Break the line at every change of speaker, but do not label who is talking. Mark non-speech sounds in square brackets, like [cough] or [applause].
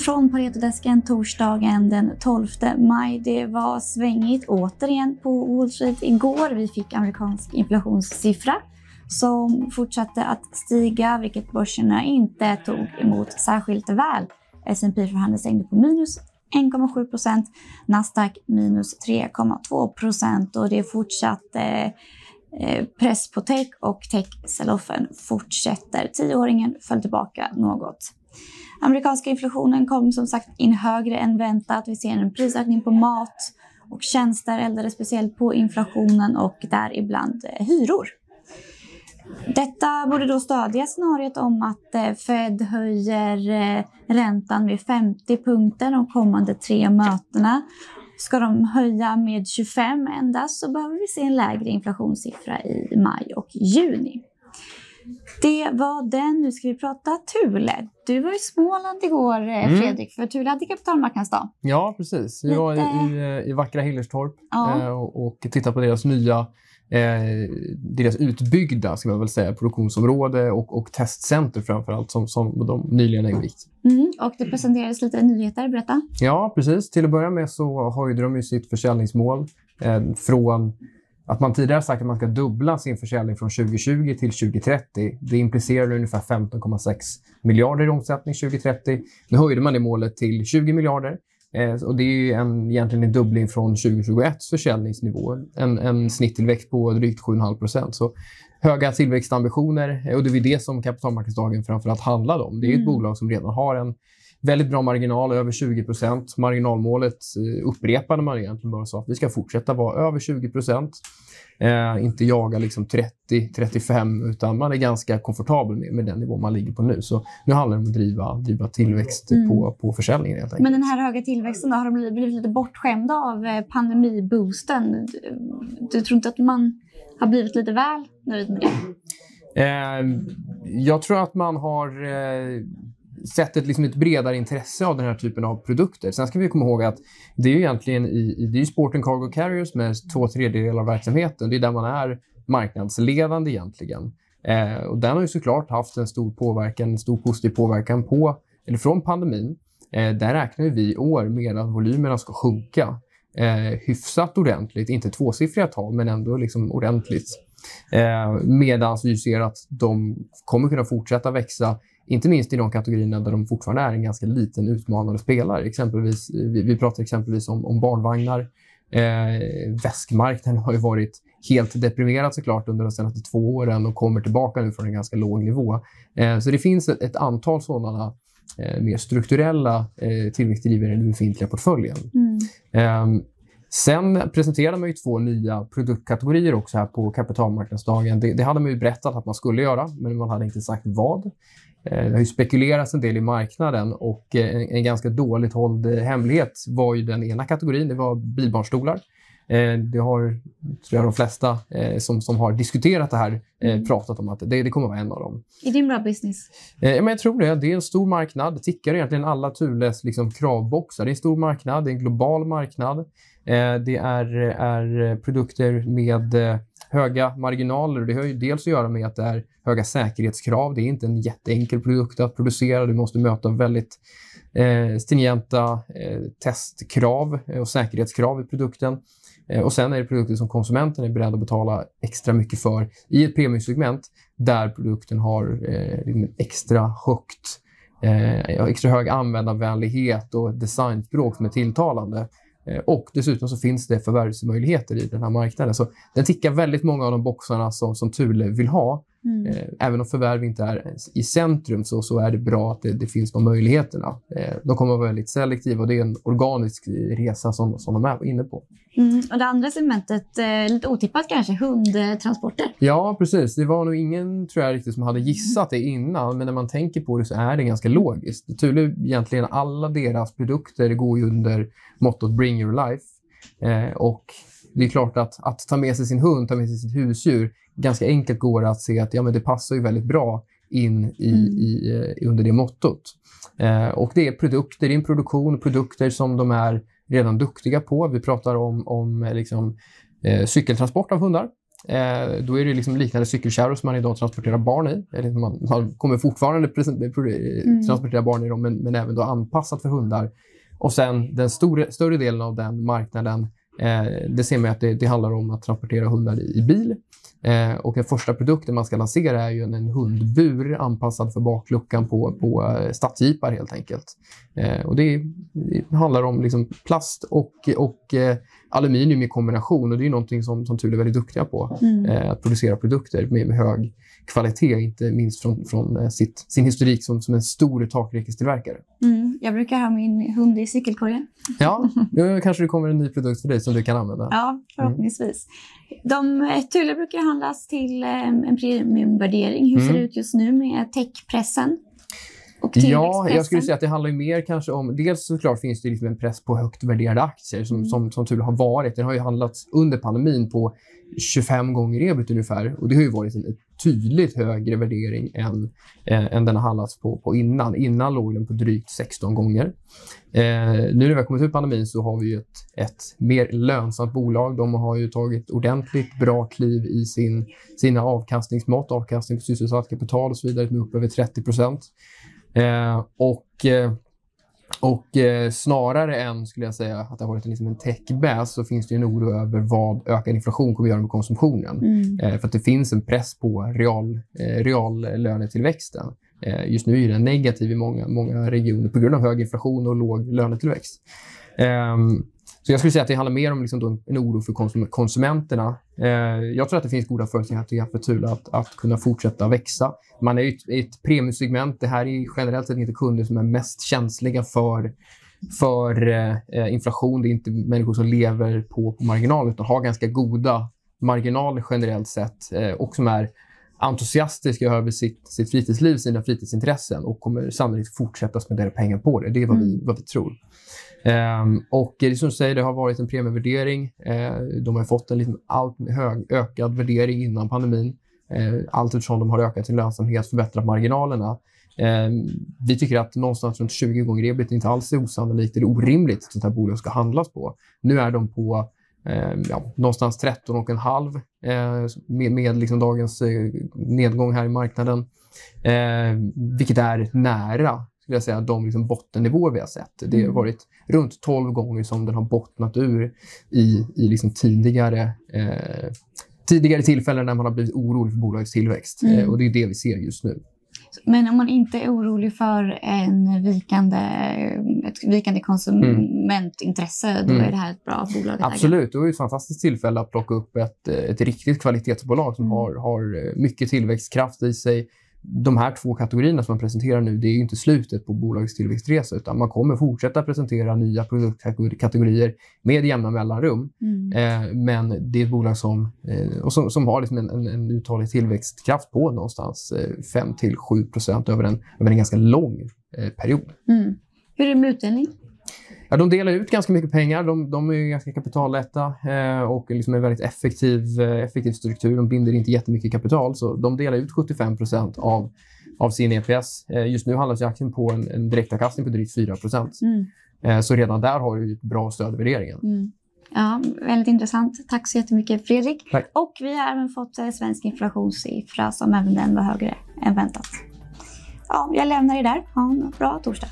från Paretodesken torsdagen den 12 maj. Det var svängigt återigen på Wall Street igår. Vi fick amerikansk inflationssiffra som fortsatte att stiga, vilket börserna inte tog emot särskilt väl. S&P för stängde på minus 1,7 procent, Nasdaq minus 3,2 procent och det är fortsatt eh, press på tech och tech-selloffen fortsätter. Tioåringen föll tillbaka något. Amerikanska inflationen kom som sagt in högre än väntat. Vi ser en prisökning på mat och tjänster eldade speciellt på inflationen och däribland eh, hyror. Detta borde då stödja scenariot om att eh, Fed höjer eh, räntan med 50 punkter de kommande tre mötena. Ska de höja med 25 endast så behöver vi se en lägre inflationssiffra i maj och juni. Det var den. Nu ska vi prata Thule. Du var i Småland igår, eh, mm. Fredrik, för Thule hade kapitalmarknadsdag.
Ja, precis. Vi var i, i, vackra Hillerstorp ja. och, och tittade på deras nya eh, deras utbyggda ska man väl säga, produktionsområde och, och testcenter framför allt som, som de nyligen har invigt.
Mm, och det presenterades lite nyheter, berätta.
Ja, precis. Till att börja med så höjde de ju sitt försäljningsmål eh, från att man tidigare sagt att man ska dubbla sin försäljning från 2020 till 2030. Det implicerar ungefär 15,6 miljarder i omsättning 2030. Nu höjde man det målet till 20 miljarder. Eh, och det är ju en, egentligen en dubbling från 2021 försäljningsnivå. En, en snitttillväxt på drygt 7,5 procent. Så höga tillväxtambitioner eh, och det är det som kapitalmarknadsdagen framförallt handlade om. Det är ett mm. bolag som redan har en väldigt bra marginal, över 20 procent. Marginalmålet eh, upprepade man egentligen bara sa att vi ska fortsätta vara över 20 procent. Eh, inte jaga liksom 30-35 utan man är ganska komfortabel med, med den nivå man ligger på nu. Så nu handlar det om att driva, driva tillväxt mm. på, på försäljningen helt enkelt.
Men den här höga tillväxten, då, har de blivit lite bortskämda av eh, pandemiboosten? Du tror inte att man har blivit lite väl nöjd med det?
Eh, jag tror att man har eh, sett ett, liksom ett bredare intresse av den här typen av produkter. Sen ska vi komma ihåg att det är ju egentligen i, i det är Sport Cargo Carriers med två tredjedelar av verksamheten. Det är där man är marknadsledande egentligen. Eh, och den har ju såklart haft en stor påverkan, en stor positiv påverkan på, eller från pandemin. Eh, där räknar vi i år med att volymerna ska sjunka eh, hyfsat ordentligt, inte tvåsiffriga tal, men ändå liksom ordentligt. Eh, Medan vi ser att de kommer kunna fortsätta växa inte minst i de kategorierna där de fortfarande är en ganska liten utmanande spelare. Exempelvis, vi, vi pratar exempelvis om, om barnvagnar. Eh, väskmarknaden har ju varit helt deprimerad såklart under de senaste två åren och kommer tillbaka nu från en ganska låg nivå. Eh, så det finns ett, ett antal sådana eh, mer strukturella eh, tillväxtdrivare i den befintliga portföljen. Mm. Sen presenterade man ju två nya produktkategorier också här på kapitalmarknadsdagen. Det, det, hade man ju berättat att man skulle göra, men man hade inte sagt vad. Eh, det har ju spekulerats en del i marknaden och eh, en, en ganska dåligt hålld eh, hemlighet var ju den ena kategorin, det var bilbarnstolar. Det har tror jag, de flesta som, som har diskuterat det här mm. pratat om att det, det kommer vara en av dem.
Är det en bra business?
Ja, men jag tror det. Det är en stor marknad. Det tickar egentligen alla Thules liksom, kravboxar. Det är en stor marknad, det är en global marknad. Det är, är produkter med höga marginaler. Det har ju dels att göra med att det är höga säkerhetskrav. Det är inte en jätteenkel produkt att producera. Du måste möta väldigt eh, stringenta eh, testkrav och säkerhetskrav i produkten. Eh, och sen är det produkter som konsumenten är beredd att betala extra mycket för i ett premiumsegment där produkten har eh, liksom extra högt eh, extra hög användarvänlighet och designspråk som är tilltalande. Eh, och dessutom så finns det förvärvsmöjligheter i den här marknaden. Så den tickar väldigt många av de boxarna som, som Thule vill ha. Mm. Eh, även om förvärv inte är i centrum så, så är det bra att det, det finns de möjligheterna. Eh, de kommer att vara väldigt selektiva och det är en organisk resa som, som de är inne på.
Mm. Och det andra segmentet, eh, lite otippat kanske, hundtransporter?
Ja, precis. Det var nog ingen tror jag, riktigt som hade gissat det innan, men när man tänker på det så är det ganska logiskt. Thule, egentligen alla deras produkter går ju under mottot Bring your life. Och det är klart att, att ta med sig sin hund, ta med sig sitt husdjur, ganska enkelt går att se att ja, men det passar ju väldigt bra in i, mm. i, eh, under det mottot. Eh, och det är produkter, det är en produktion, produkter som de är redan duktiga på. Vi pratar om, om eh, liksom, eh, cykeltransport av hundar. Eh, då är det liksom liknande cykelkärror som man idag transporterar barn i. Eller man, man kommer fortfarande mm. transportera barn i dem, men, men även då anpassat för hundar. Och sen den stora, större delen av den marknaden, eh, det ser man att det, det, handlar om att transportera hundar i, i bil. Eh, och den första produkten man ska lansera är ju en, en hundbur anpassad för bakluckan på, på eh, stadsjeepar helt enkelt. Eh, och det, det, handlar om liksom plast och, och eh, aluminium i kombination och det är någonting som, som Thule är väldigt duktiga på. Mm. Eh, att producera produkter med, med, hög kvalitet, inte minst från, från eh, sitt, sin historik som, som en stor takräckestillverkare.
Mm. Jag brukar ha min hund i cykelkorgen.
Ja, [laughs] nu kanske det kommer en ny produkt för dig som du kan använda.
Ja, förhoppningsvis. Mm. De, Thule brukar handlas till eh, en premiumvärdering. Hur ser det mm. ut just nu med techpressen?
Ja, jag skulle säga att det handlar mer kanske om... Dels såklart finns det liksom en press på högt värderade aktier som, mm. som, som tur har varit. Den har ju handlats under pandemin på 25 gånger ebit ungefär. Och det har ju varit en tydligt högre värdering än, eh, än den har handlats på, på innan. Innan låg den på drygt 16 gånger. Eh, nu när vi har kommit ut pandemin så har vi ett, ett mer lönsamt bolag. De har ju tagit ordentligt bra kliv i sin, sina avkastningsmått, avkastning på sysselsatt kapital och så vidare, med upp över 30 procent. Eh, och eh, och eh, snarare än skulle jag säga att det har varit liksom en tech-bäs så finns det en oro över vad ökad inflation kommer att göra med konsumtionen. Mm. Eh, för att det finns en press på real, eh, reallönetillväxten. Eh, just nu är den negativ i många, många regioner på grund av hög inflation och låg lönetillväxt. Så jag skulle säga att det handlar mer om liksom en oro för konsum konsumenterna. Eh, jag tror att det finns goda förutsättningar för Thule att, att kunna fortsätta växa. Man är i ett, premiumsegment. Det här är generellt sett inte kunder som är mest känsliga för för eh, inflation. Det är inte människor som lever på, på marginal utan har ganska goda marginaler generellt sett eh, och som är entusiastiska över sitt, sitt fritidsliv, sina fritidsintressen och kommer sannolikt fortsätta spendera pengar på det. Det är vad, vi, mm. vad vi tror. Um, och det som du säger, det har varit en premievärdering. Uh, de har fått en liten allt hög, ökad värdering innan pandemin. Uh, allt eftersom de har ökat sin lönsamhet, förbättrat marginalerna. Uh, vi tycker att någonstans runt 20 gånger ebit inte alls är osannolikt eller orimligt att sånt här bolag ska handlas på. Nu är de på eh, ja, någonstans 13,5 eh, med, med liksom dagens eh, nedgång här i marknaden. Eh, vilket är nära skulle jag säga, de liksom bottennivåer vi har sett. Det har mm. varit runt 12 gånger som den har bottnat ur i, i liksom tidigare, eh, tidigare tillfällen när man har blivit orolig för bolagets tillväxt. Mm. Eh, och det är det vi ser just nu.
Men om man inte är orolig för en vikande, ett vikande konsumentintresse, mm. då är det här ett bra bolag att
Absolut, det är ett fantastiskt tillfälle att plocka upp ett, ett riktigt kvalitetsbolag som mm. har, har mycket tillväxtkraft i sig, de här två kategorierna som man presenterar nu, det är inte slutet på bolagets tillväxtresa utan man kommer fortsätta presentera nya produktkategorier med jämna mellanrum. Mm. Eh, men det är ett bolag som, eh, och som, som har liksom en, en, en uthållig tillväxtkraft på någonstans eh, 5 7 över en, över en ganska lång eh, period.
Mm. Hur är det med utdelning?
Ja, de delar ut ganska mycket pengar. De, de är ganska kapitallätta eh, och liksom en väldigt effektiv, eh, effektiv struktur. De binder inte jättemycket kapital, så de delar ut 75 av, av sin EPS. Eh, just nu handlas aktien på en, en direktavkastning på drygt 4 mm. Eh, så redan där har du ett bra stöd i värderingen.
Mm. Ja, väldigt intressant. Tack så jättemycket Fredrik.
Tack.
Och vi har även fått eh, svensk inflationssiffra som även den var högre än väntat. Ja, jag lämnar er där. Ha en bra torsdag.